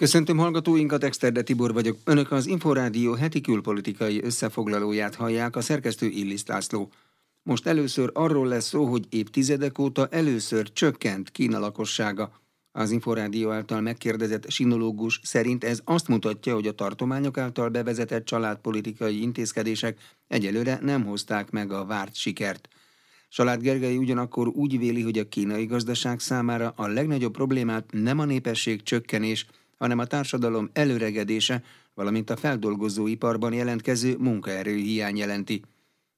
Köszöntöm hallgatóinkat, Exterde Tibor vagyok. Önök az Inforádió heti külpolitikai összefoglalóját hallják, a szerkesztő Illis László. Most először arról lesz szó, hogy évtizedek óta először csökkent Kína lakossága. Az Inforádió által megkérdezett sinológus szerint ez azt mutatja, hogy a tartományok által bevezetett családpolitikai intézkedések egyelőre nem hozták meg a várt sikert. Salád Gergely ugyanakkor úgy véli, hogy a kínai gazdaság számára a legnagyobb problémát nem a népesség csökkenés, hanem a társadalom előregedése, valamint a feldolgozóiparban jelentkező munkaerő hiány jelenti.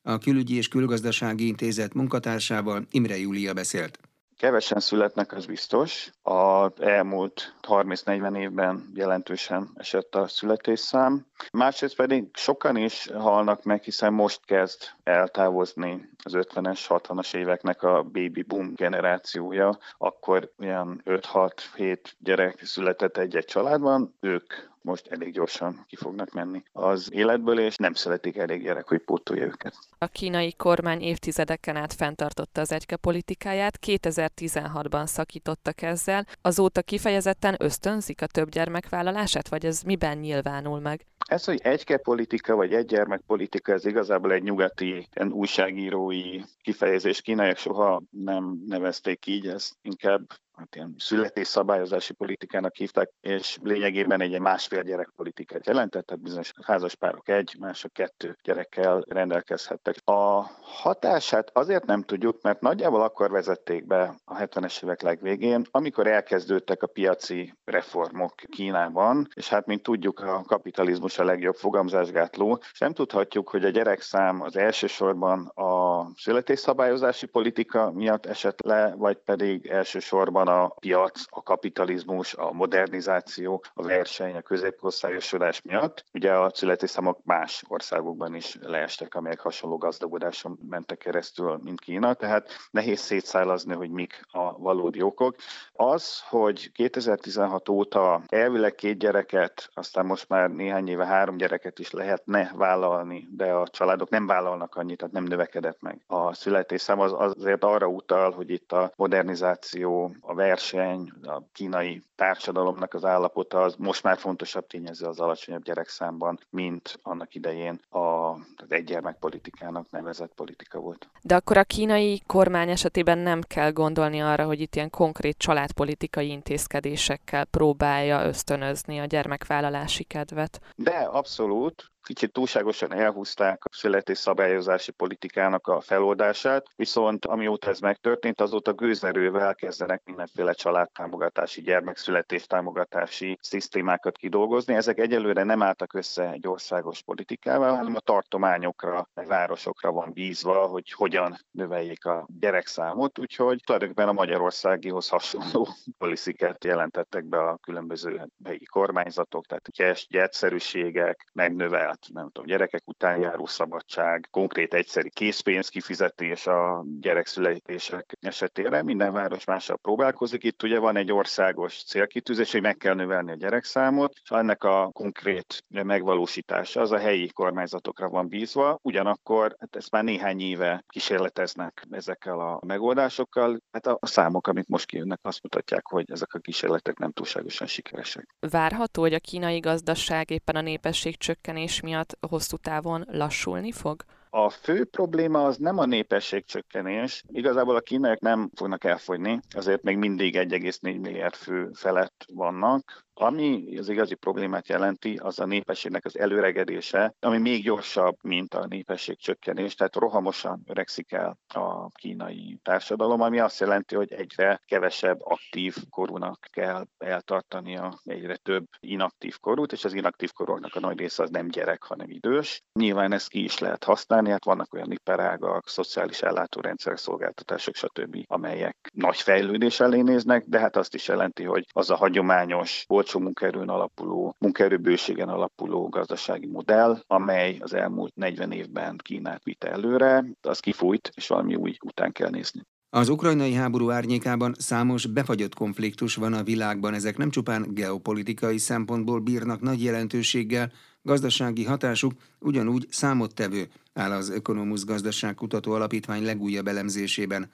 A Külügyi és Külgazdasági Intézet munkatársával Imre Júlia beszélt. Kevesen születnek, az biztos. A elmúlt 30-40 évben jelentősen esett a születésszám. Másrészt pedig sokan is halnak meg, hiszen most kezd eltávozni az 50-es, 60-as éveknek a baby boom generációja. Akkor ilyen 5-6-7 gyerek született egy-egy családban, ők most elég gyorsan ki fognak menni az életből, és nem szeretik elég gyerek, hogy pótolja őket. A kínai kormány évtizedeken át fenntartotta az egyke politikáját, 2016-ban szakítottak ezzel. Azóta kifejezetten ösztönzik a több gyermekvállalását, vagy ez miben nyilvánul meg? Ez, hogy egyke politika vagy egy gyermek politika, ez igazából egy nyugati újságírói kifejezés. Kínaiak soha nem nevezték így, ez inkább hát ilyen születésszabályozási politikának hívták, és lényegében egy másfél gyerek politikát jelentett, tehát bizonyos házaspárok egy, mások kettő gyerekkel rendelkezhettek. A hatását azért nem tudjuk, mert nagyjából akkor vezették be a 70-es évek legvégén, amikor elkezdődtek a piaci reformok Kínában, és hát mint tudjuk, a kapitalizmus a legjobb fogamzásgátló, és nem tudhatjuk, hogy a gyerekszám az elsősorban a születésszabályozási politika miatt esett le, vagy pedig elsősorban a piac, a kapitalizmus, a modernizáció, a verseny, a középosztályosodás miatt. Ugye a születésszámok más országokban is leestek, amelyek hasonló gazdagodáson mentek keresztül, mint Kína, tehát nehéz szétszállazni, hogy mik a valódi okok. Az, hogy 2016 óta elvileg két gyereket, aztán most már néhány éve három gyereket is lehetne vállalni, de a családok nem vállalnak annyit, tehát nem növekedett meg. A születésszám az azért arra utal, hogy itt a modernizáció, a verseny, a kínai társadalomnak az állapota az most már fontosabb tényező az alacsonyabb gyerekszámban, mint annak idején a, az egygyermekpolitikának nevezett politika volt. De akkor a kínai kormány esetében nem kell gondolni arra, hogy itt ilyen konkrét családpolitikai intézkedésekkel próbálja ösztönözni a gyermekvállalási kedvet. De abszolút, kicsit túlságosan elhúzták a születésszabályozási politikának a feloldását, viszont amióta ez megtörtént, azóta gőzerővel kezdenek mindenféle családtámogatási, gyermekszületés támogatási szisztémákat kidolgozni. Ezek egyelőre nem álltak össze egy országos politikával, hanem a tartományokra, a városokra van bízva, hogy hogyan növeljék a gyerekszámot, úgyhogy tulajdonképpen a magyarországihoz hasonló polisziket jelentettek be a különböző helyi kormányzatok, tehát egyszerűségek, megnövel tehát nem tudom, gyerekek után járó szabadság, konkrét egyszeri készpénz kifizetés a gyerekszületések esetére. Minden város mással próbálkozik. Itt ugye van egy országos célkitűzés, hogy meg kell növelni a gyerekszámot, és ennek a konkrét megvalósítása az a helyi kormányzatokra van bízva. Ugyanakkor hát ezt már néhány éve kísérleteznek ezekkel a megoldásokkal. Hát a számok, amik most kijönnek, azt mutatják, hogy ezek a kísérletek nem túlságosan sikeresek. Várható, hogy a kínai gazdaság éppen a népesség csökkenés miatt hosszú távon lassulni fog? A fő probléma az nem a népességcsökkenés. Igazából a kínaiak nem fognak elfogyni, azért még mindig 1,4 milliárd fő felett vannak. Ami az igazi problémát jelenti, az a népességnek az előregedése, ami még gyorsabb, mint a népesség csökkenés, tehát rohamosan öregszik el a kínai társadalom, ami azt jelenti, hogy egyre kevesebb aktív korúnak kell eltartania, egyre több inaktív korút, és az inaktív korúnak a nagy része az nem gyerek, hanem idős. Nyilván ezt ki is lehet használni, hát vannak olyan iparágak, szociális ellátórendszerek, szolgáltatások, stb., amelyek nagy fejlődés elé néznek, de hát azt is jelenti, hogy az a hagyományos olcsó munkaerőn alapuló, munkaerőbőségen alapuló gazdasági modell, amely az elmúlt 40 évben Kínát vitte előre, az kifújt, és valami új után kell nézni. Az ukrajnai háború árnyékában számos befagyott konfliktus van a világban, ezek nem csupán geopolitikai szempontból bírnak nagy jelentőséggel, gazdasági hatásuk ugyanúgy számottevő, áll az Ökonomusz Gazdaságkutató Alapítvány legújabb elemzésében.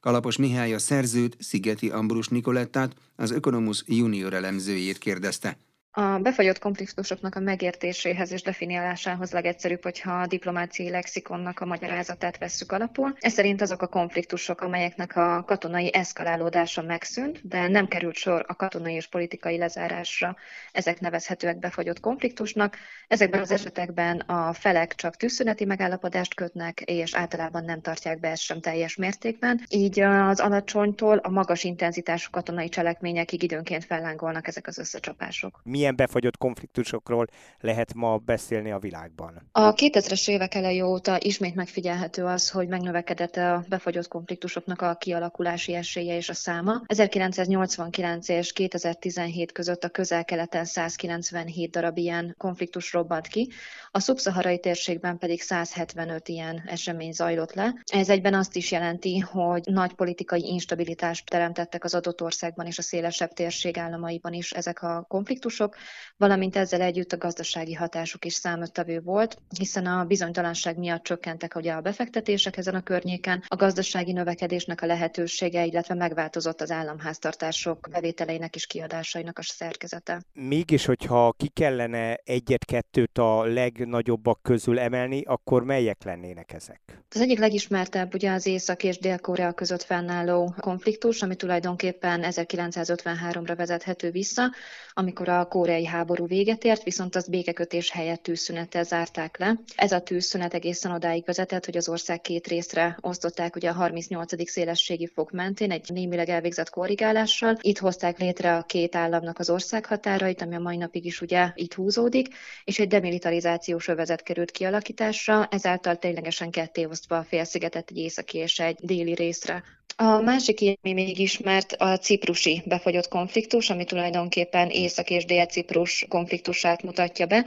Kalapos Mihály a szerzőt, Szigeti Ambrus Nikolettát, az Ökonomusz junior elemzőjét kérdezte. A befagyott konfliktusoknak a megértéséhez és definiálásához legegyszerűbb, hogyha a diplomáciai lexikonnak a magyarázatát vesszük alapul. Ez szerint azok a konfliktusok, amelyeknek a katonai eszkalálódása megszűnt, de nem került sor a katonai és politikai lezárásra, ezek nevezhetőek befagyott konfliktusnak. Ezekben az esetekben a felek csak tűzszüneti megállapodást kötnek, és általában nem tartják be ezt sem teljes mértékben. Így az alacsonytól a magas intenzitású katonai cselekményekig időnként fellángolnak ezek az összecsapások. Milyen milyen befagyott konfliktusokról lehet ma beszélni a világban? A 2000-es évek elejé óta ismét megfigyelhető az, hogy megnövekedett a befagyott konfliktusoknak a kialakulási esélye és a száma. 1989 és 2017 között a közel-keleten 197 darab ilyen konfliktus robbant ki, a szubszaharai térségben pedig 175 ilyen esemény zajlott le. Ez egyben azt is jelenti, hogy nagy politikai instabilitást teremtettek az adott országban és a szélesebb térség államaiban is ezek a konfliktusok, valamint ezzel együtt a gazdasági hatásuk is számottevő volt, hiszen a bizonytalanság miatt csökkentek ugye a befektetések ezen a környéken, a gazdasági növekedésnek a lehetősége, illetve megváltozott az államháztartások bevételeinek és kiadásainak a szerkezete. Mégis, hogyha ki kellene egyet-kettőt a legnagyobbak közül emelni, akkor melyek lennének ezek? Az egyik legismertebb ugye az Észak és Dél-Korea között fennálló konfliktus, ami tulajdonképpen 1953-ra vezethető vissza, amikor a koreai háború véget ért, viszont azt békekötés helyett tűzszünettel zárták le. Ez a tűzszünet egészen odáig vezetett, hogy az ország két részre osztották ugye a 38. szélességi fok mentén egy némileg elvégzett korrigálással. Itt hozták létre a két államnak az országhatárait, ami a mai napig is ugye itt húzódik, és egy demilitarizációs övezet került kialakításra, ezáltal ténylegesen ketté osztva a félszigetet egy északi és egy déli részre. A másik ilyen, ami még ismert, a ciprusi befagyott konfliktus, ami tulajdonképpen Észak- és Dél-Ciprus konfliktusát mutatja be.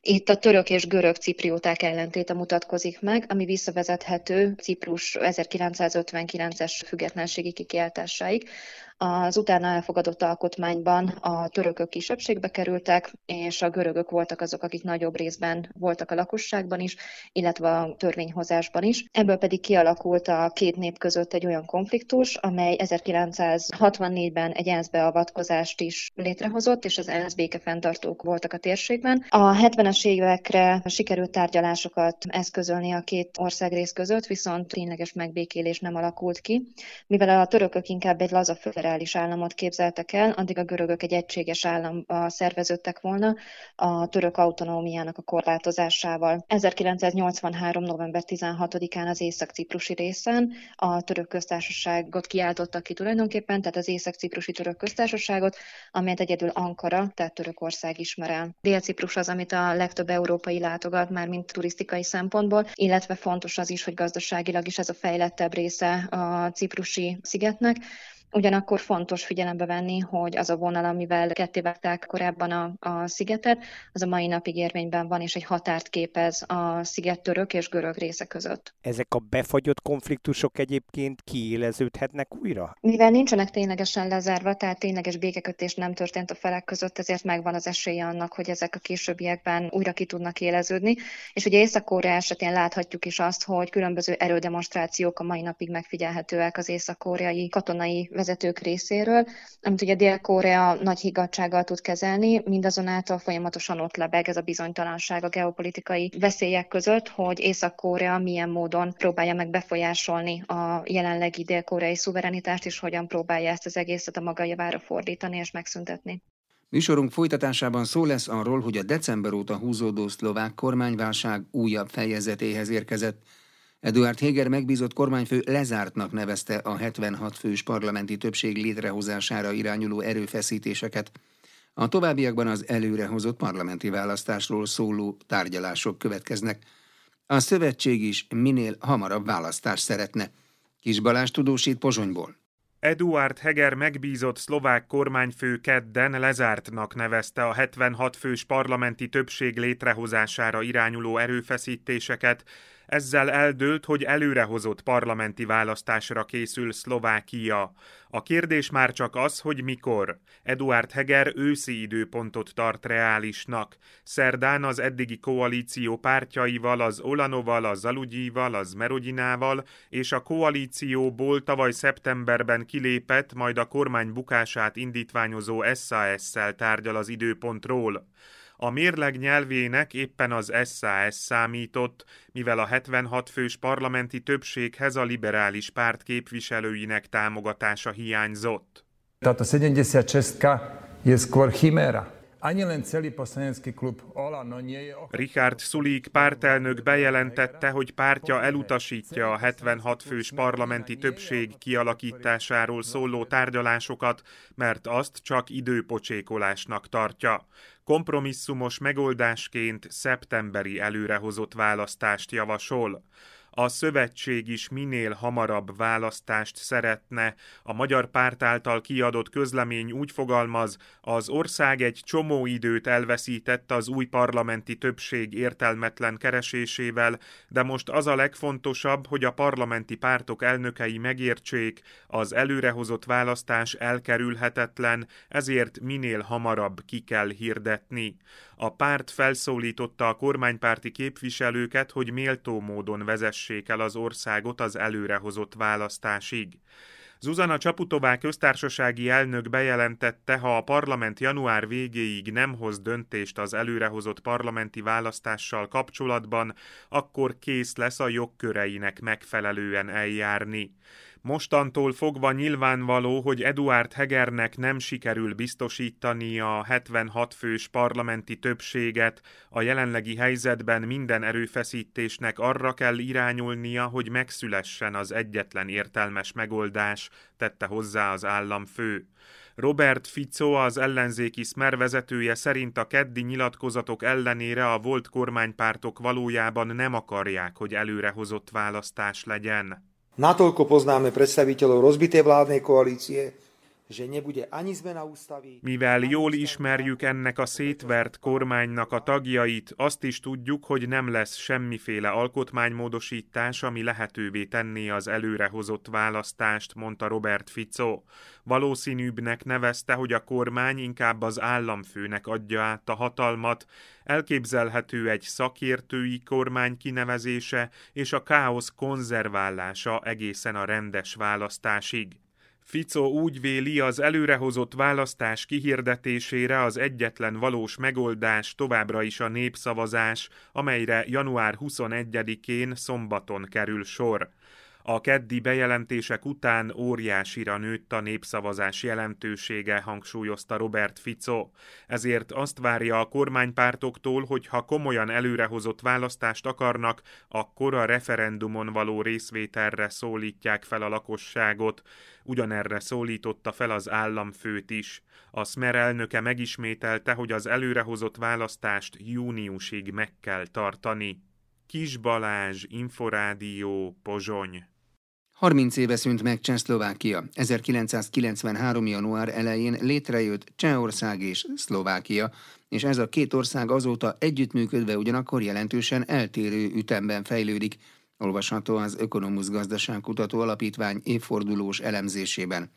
Itt a török és görög ciprióták ellentéte mutatkozik meg, ami visszavezethető Ciprus 1959-es függetlenségi kikiáltásáig. Az utána elfogadott alkotmányban a törökök kisebbségbe kerültek, és a görögök voltak azok, akik nagyobb részben voltak a lakosságban is, illetve a törvényhozásban is. Ebből pedig kialakult a két nép között egy olyan konfliktus, amely 1964-ben egy ENSZ beavatkozást is létrehozott, és az ENSZ békefenntartók voltak a térségben. A 70-es évekre sikerült tárgyalásokat eszközölni a két országrész között, viszont tényleges megbékélés nem alakult ki, mivel a törökök inkább egy laza föderális államot képzeltek el, addig a görögök egy egységes államba szerveződtek volna a török autonómiának a korlátozásával. 1983. november 16-án az észak-ciprusi részen a török köztársaságot kiáltottak ki tulajdonképpen, tehát az észak-ciprusi török köztársaságot, amelyet egyedül Ankara, tehát Törökország ismer el. Dél-Ciprus az, amit a legtöbb európai látogat, már mint turisztikai szempontból, illetve fontos az is, hogy gazdaságilag is ez a fejlettebb része a ciprusi szigetnek, Ugyanakkor fontos figyelembe venni, hogy az a vonal, amivel kettévágták korábban a, a szigetet, az a mai napig érvényben van, és egy határt képez a sziget török és görög része között. Ezek a befagyott konfliktusok egyébként kiéleződhetnek újra? Mivel nincsenek ténylegesen lezárva, tehát tényleges békekötés nem történt a felek között, ezért megvan az esélye annak, hogy ezek a későbbiekben újra ki tudnak éleződni. És ugye Észak-Korea esetén láthatjuk is azt, hogy különböző erődemonstrációk a mai napig megfigyelhetőek az észak-koreai katonai vezetők részéről, amit ugye Dél-Korea nagy higgadsággal tud kezelni, mindazonáltal folyamatosan ott lebeg ez a bizonytalanság a geopolitikai veszélyek között, hogy Észak-Korea milyen módon próbálja meg befolyásolni a jelenlegi dél-koreai szuverenitást, és hogyan próbálja ezt az egészet a maga javára fordítani és megszüntetni. Műsorunk folytatásában szó lesz arról, hogy a december óta húzódó szlovák kormányválság újabb fejezetéhez érkezett, Eduard Heger megbízott kormányfő lezártnak nevezte a 76 fős parlamenti többség létrehozására irányuló erőfeszítéseket. A továbbiakban az előrehozott parlamenti választásról szóló tárgyalások következnek. A szövetség is minél hamarabb választást szeretne. Kis Balázs tudósít Pozsonyból. Eduard Heger megbízott szlovák kormányfő kedden lezártnak nevezte a 76 fős parlamenti többség létrehozására irányuló erőfeszítéseket, Ezzel eldőlt, hogy előrehozott parlamenti választásra készül Szlovákia. A kérdés már csak az, hogy mikor. Eduard Heger őszi időpontot tart reálisnak. Szerdán az eddigi koalíció pártjaival, az Olanoval, a Zalugyival, az Merodinával és a koalícióból tavaly szeptemberben kilépett, majd a kormány bukását indítványozó SAS-szel tárgyal az időpontról. A mérleg nyelvének éppen az SAS számított, mivel a 76 fős parlamenti többséghez a liberális párt képviselőinek támogatása hiányzott. Táto 76 je skôr chimera. Ani len celý poslanecký klub Olano nie je... Richard Sulik pártelnök bejelentette, hogy pártja elutasítja a 76 fős parlamenti többség kialakításáról szóló tárgyalásokat, mert azt csak időpocsékolásnak tartja. Kompromisszumos megoldásként szeptemberi előrehozott választást javasol. A szövetség is minél hamarabb választást szeretne. A magyar párt által kiadott közlemény úgy fogalmaz, az ország egy csomó időt elveszített az új parlamenti többség értelmetlen keresésével, de most az a legfontosabb, hogy a parlamenti pártok elnökei megértsék, az előrehozott választás elkerülhetetlen, ezért minél hamarabb ki kell hirdetni. A párt felszólította a kormánypárti képviselőket, hogy méltó módon vezessék el az országot az előrehozott választásig. Zuzana Csaputová köztársasági elnök bejelentette, ha a parlament január végéig nem hoz döntést az előrehozott parlamenti választással kapcsolatban, akkor kész lesz a jogköreinek megfelelően eljárni. Mostantól fogva nyilvánvaló, hogy Eduard Hegernek nem sikerül biztosítani a 76 fős parlamenti többséget, a jelenlegi helyzetben minden erőfeszítésnek arra kell irányulnia, hogy megszülessen az egyetlen értelmes megoldás, tette hozzá az államfő. Robert Fico, az ellenzéki Smer vezetője szerint a keddi nyilatkozatok ellenére a volt kormánypártok valójában nem akarják, hogy előrehozott választás legyen. Natoľko poznáme predstaviteľov rozbitej vládnej koalície, Mivel jól ismerjük ennek a szétvert kormánynak a tagjait, azt is tudjuk, hogy nem lesz semmiféle alkotmánymódosítás, ami lehetővé tenné az előrehozott választást, mondta Robert Fico. Valószínűbbnek nevezte, hogy a kormány inkább az államfőnek adja át a hatalmat, elképzelhető egy szakértői kormány kinevezése és a káosz konzerválása egészen a rendes választásig. Fico úgy véli, az előrehozott választás kihirdetésére az egyetlen valós megoldás továbbra is a népszavazás, amelyre január 21-én szombaton kerül sor. A keddi bejelentések után óriásira nőtt a népszavazás jelentősége, hangsúlyozta Robert Fico. Ezért azt várja a kormánypártoktól, hogy ha komolyan előrehozott választást akarnak, akkor a referendumon való részvételre szólítják fel a lakosságot. Ugyanerre szólította fel az államfőt is. A Smer elnöke megismételte, hogy az előrehozott választást júniusig meg kell tartani. Kis Balázs, Inforádió, Pozsony. 30 éve szűnt meg Csehszlovákia. 1993. január elején létrejött Csehország és Szlovákia, és ez a két ország azóta együttműködve ugyanakkor jelentősen eltérő ütemben fejlődik, olvasható az Ökonomusz Gazdaságkutató Alapítvány évfordulós elemzésében.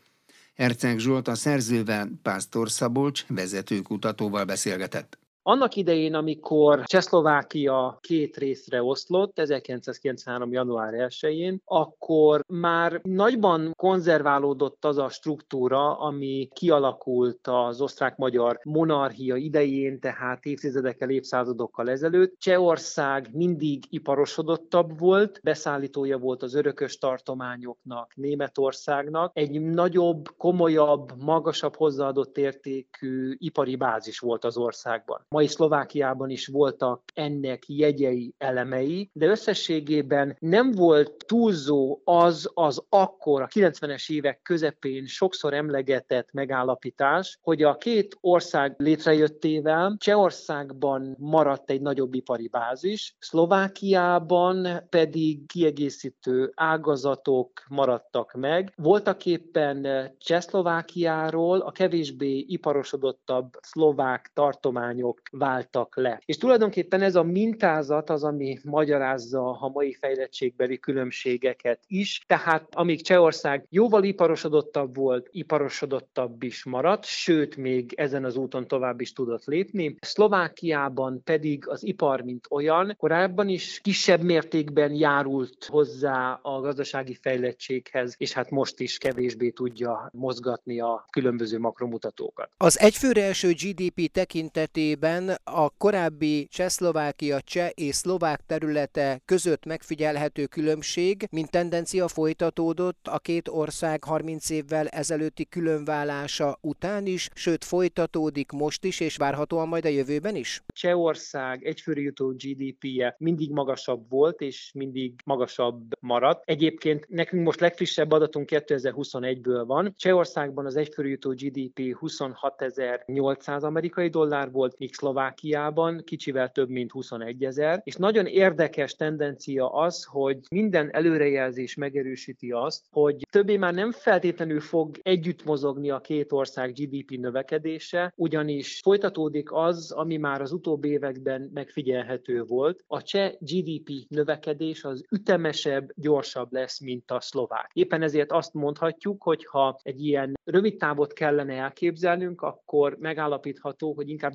Herceg Zsolt a szerzővel Pásztor Szabolcs vezetőkutatóval beszélgetett. Annak idején, amikor Csehszlovákia két részre oszlott, 1993. január 1-én, akkor már nagyban konzerválódott az a struktúra, ami kialakult az osztrák-magyar monarchia idején, tehát évtizedekkel, évszázadokkal ezelőtt. Csehország mindig iparosodottabb volt, beszállítója volt az örökös tartományoknak, Németországnak. Egy nagyobb, komolyabb, magasabb hozzáadott értékű ipari bázis volt az országban mai Szlovákiában is voltak ennek jegyei, elemei, de összességében nem volt túlzó az az akkor a 90-es évek közepén sokszor emlegetett megállapítás, hogy a két ország létrejöttével Csehországban maradt egy nagyobb ipari bázis, Szlovákiában pedig kiegészítő ágazatok maradtak meg. Voltak éppen Csehszlovákiáról a kevésbé iparosodottabb szlovák tartományok váltak le. És tulajdonképpen ez a mintázat az, ami magyarázza a mai fejlettségbeli különbségeket is. Tehát amíg Csehország jóval iparosodottabb volt, iparosodottabb is maradt, sőt, még ezen az úton tovább is tudott lépni. Szlovákiában pedig az ipar, mint olyan, korábban is kisebb mértékben járult hozzá a gazdasági fejlettséghez, és hát most is kevésbé tudja mozgatni a különböző makromutatókat. Az egyfőre első GDP tekintetében a korábbi Csehszlovákia, cseh és szlovák területe között megfigyelhető különbség, mint tendencia folytatódott a két ország 30 évvel ezelőtti különválása után is, sőt folytatódik most is, és várhatóan majd a jövőben is? Csehország egyfőre jutó GDP-je mindig magasabb volt, és mindig magasabb maradt. Egyébként nekünk most legfrissebb adatunk 2021-ből van. Csehországban az egyfőre jutó GDP 26.800 amerikai dollár volt, míg Szlovákiában kicsivel több, mint 21 ezer. És nagyon érdekes tendencia az, hogy minden előrejelzés megerősíti azt, hogy többé már nem feltétlenül fog együtt mozogni a két ország GDP növekedése, ugyanis folytatódik az, ami már az utóbbi években megfigyelhető volt. A cseh GDP növekedés az ütemesebb, gyorsabb lesz, mint a szlovák. Éppen ezért azt mondhatjuk, hogy ha egy ilyen rövid távot kellene elképzelnünk, akkor megállapítható, hogy inkább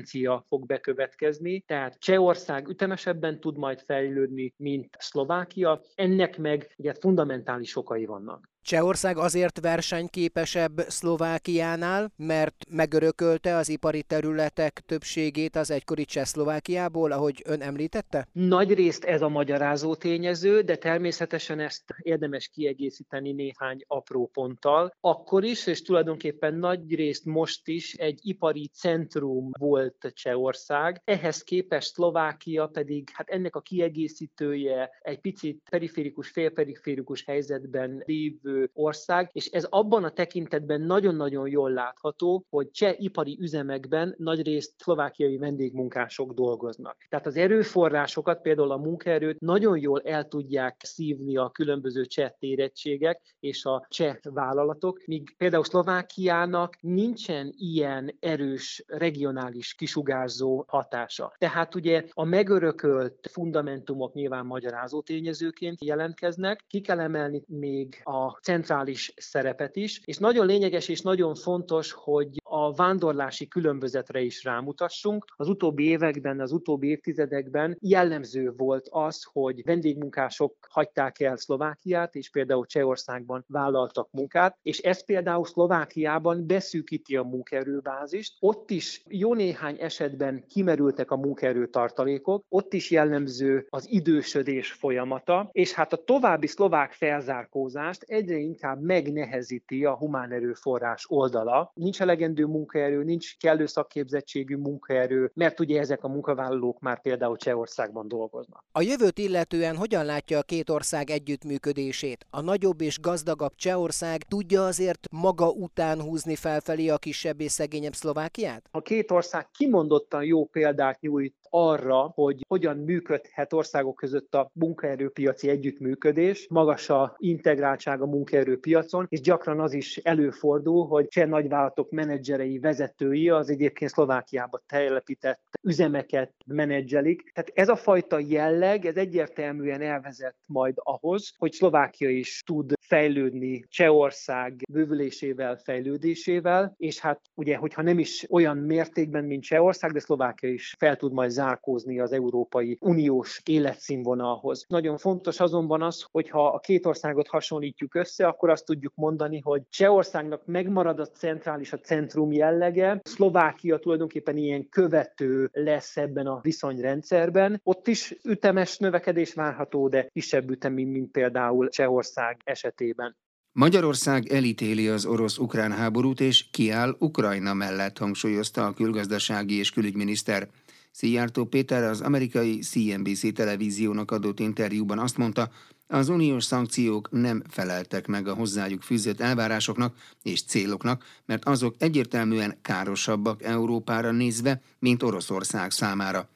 divergencia fog bekövetkezni, tehát Csehország ütemesebben tud majd fejlődni, mint Szlovákia. Ennek meg ugye fundamentális okai vannak. Csehország azért versenyképesebb Szlovákiánál, mert megörökölte az ipari területek többségét az egykori Csehszlovákiából, ahogy ön említette? Nagy részt ez a magyarázó tényező, de természetesen ezt érdemes kiegészíteni néhány apró ponttal. Akkor is, és tulajdonképpen nagy részt most is egy ipari centrum volt Csehország. Ehhez képest Szlovákia pedig, hát ennek a kiegészítője egy picit periférikus, félperiférikus helyzetben lévő lévő ország, és ez abban a tekintetben nagyon-nagyon jól látható, hogy cseh ipari üzemekben nagyrészt szlovákiai vendégmunkások dolgoznak. Tehát az erőforrásokat, például a munkaerőt nagyon jól el tudják szívni a különböző cseh térettségek és a cseh vállalatok, míg például Szlovákiának nincsen ilyen erős regionális kisugárzó hatása. Tehát ugye a megörökölt fundamentumok nyilván magyarázó tényezőként jelentkeznek. Ki kell emelni még a centrális szerepet is, és nagyon lényeges és nagyon fontos, hogy a vándorlási különbözetre is rámutassunk. Az utóbbi években, az utóbbi évtizedekben jellemző volt az, hogy vendégmunkások hagyták el Szlovákiát, és például Csehországban vállaltak munkát, és ez például Szlovákiában beszűkíti a munkaerőbázist. Ott is jó néhány esetben kimerültek a munkaerő tartalékok, ott is jellemző az idősödés folyamata, és hát a további szlovák felzárkózást egyre inkább megnehezíti a humán erőforrás oldala. Nincs elegendő munkaerő, nincs kellő szakképzettségű munkaerő, mert ugye ezek a munkavállalók már például Csehországban dolgoznak. A jövőt illetően hogyan látja a két ország együttműködését? A nagyobb és gazdagabb Csehország tudja azért maga után húzni felfelé a kisebb és szegényebb Szlovákiát? A két ország kimondottan jó példát nyújt arra, hogy hogyan működhet országok között a munkaerőpiaci együttműködés, magas a integráltság a munkaerőpiacon, és gyakran az is előfordul, hogy cseh nagyvállalatok menedzserei, vezetői az egyébként Szlovákiába telepített üzemeket menedzselik. Tehát ez a fajta jelleg, ez egyértelműen elvezet majd ahhoz, hogy Szlovákia is tud fejlődni Csehország bővülésével, fejlődésével, és hát ugye, hogyha nem is olyan mértékben, mint Csehország, de Szlovákia is fel tud majd zárkózni az Európai Uniós életszínvonalhoz. Nagyon fontos azonban az, hogyha a két országot hasonlítjuk össze, akkor azt tudjuk mondani, hogy Csehországnak megmarad a centrális, a centrum jellege, Szlovákia tulajdonképpen ilyen követő lesz ebben a viszonyrendszerben. Ott is ütemes növekedés várható, de kisebb ütemű, mint például Csehország esetében. Magyarország elítéli az orosz-ukrán háborút és kiáll Ukrajna mellett, hangsúlyozta a külgazdasági és külügyminiszter. Szijjártó Péter az amerikai CNBC televíziónak adott interjúban azt mondta, az uniós szankciók nem feleltek meg a hozzájuk fűzött elvárásoknak és céloknak, mert azok egyértelműen károsabbak Európára nézve, mint Oroszország számára.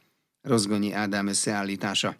Rozgonyi Ádám összeállítása.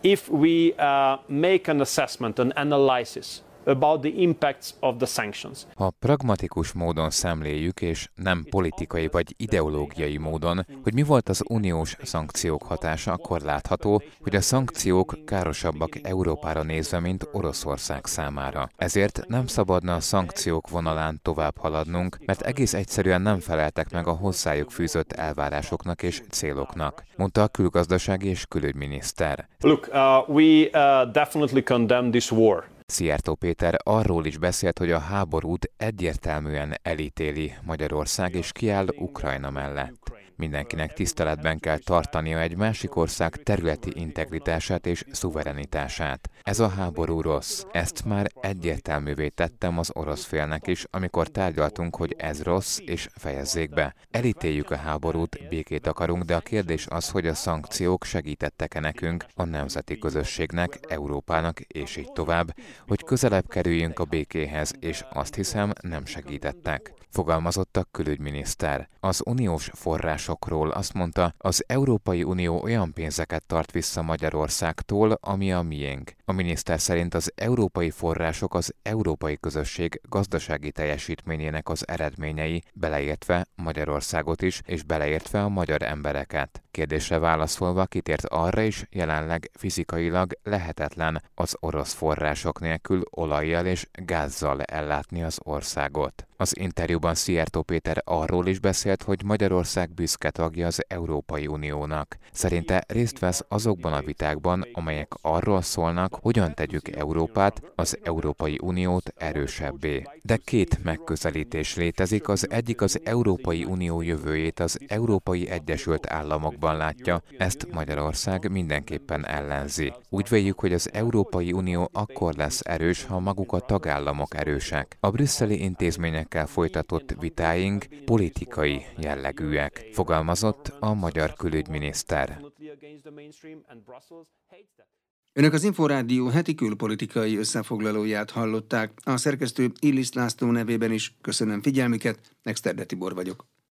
If we uh, make an assessment, an analysis about the impacts of the sanctions. Ha pragmatikus módon szemléljük, és nem politikai vagy ideológiai módon, hogy mi volt az uniós szankciók hatása, akkor látható, hogy a szankciók károsabbak Európára nézve, mint Oroszország számára. Ezért nem szabadna a szankciók vonalán tovább haladnunk, mert egész egyszerűen nem feleltek meg a hozzájuk fűzött elvárásoknak és céloknak, mondta a külgazdasági és külügyminiszter. Look, uh, we uh, definitely condemn this war. Szijjártó Péter arról is beszélt, hogy a háborút egyértelműen elítéli Magyarország és kiáll Ukrajna mellett. Mindenkinek tiszteletben kell tartania egy másik ország területi integritását és szuverenitását. Ez a háború rossz. Ezt már egyértelművé tettem az orosz félnek is, amikor tárgyaltunk, hogy ez rossz, és fejezzék be. Elítéljük a háborút, békét akarunk, de a kérdés az, hogy a szankciók segítettek-e nekünk, a nemzeti közösségnek, Európának, és így tovább, hogy közelebb kerüljünk a békéhez, és azt hiszem nem segítettek. Fogalmazott a külügyminiszter. Az uniós forrásokról azt mondta, az Európai Unió olyan pénzeket tart vissza Magyarországtól, ami a miénk. A miniszter szerint az európai források az európai közösség gazdasági teljesítményének az eredményei, beleértve Magyarországot is, és beleértve a magyar embereket. Kérdésre válaszolva kitért arra is, jelenleg fizikailag lehetetlen az orosz források nélkül olajjal és gázzal ellátni az országot. Az interjúban Szijjártó Péter arról is beszélt, hogy Magyarország büszke tagja az Európai Uniónak. Szerinte részt vesz azokban a vitákban, amelyek arról szólnak, hogyan tegyük Európát, az Európai Uniót erősebbé. De két megközelítés létezik, az egyik az Európai Unió jövőjét az Európai Egyesült Államokban látja, ezt Magyarország mindenképpen ellenzi. Úgy véljük, hogy az Európai Unió akkor lesz erős, ha maguk a tagállamok erősek. A brüsszeli intézményekkel folytatott vitáink politikai jellegűek, fogalmazott a magyar külügyminiszter. Önök az Inforádió heti külpolitikai összefoglalóját hallották. A szerkesztő Illis László nevében is köszönöm figyelmüket, Nexterde Tibor vagyok.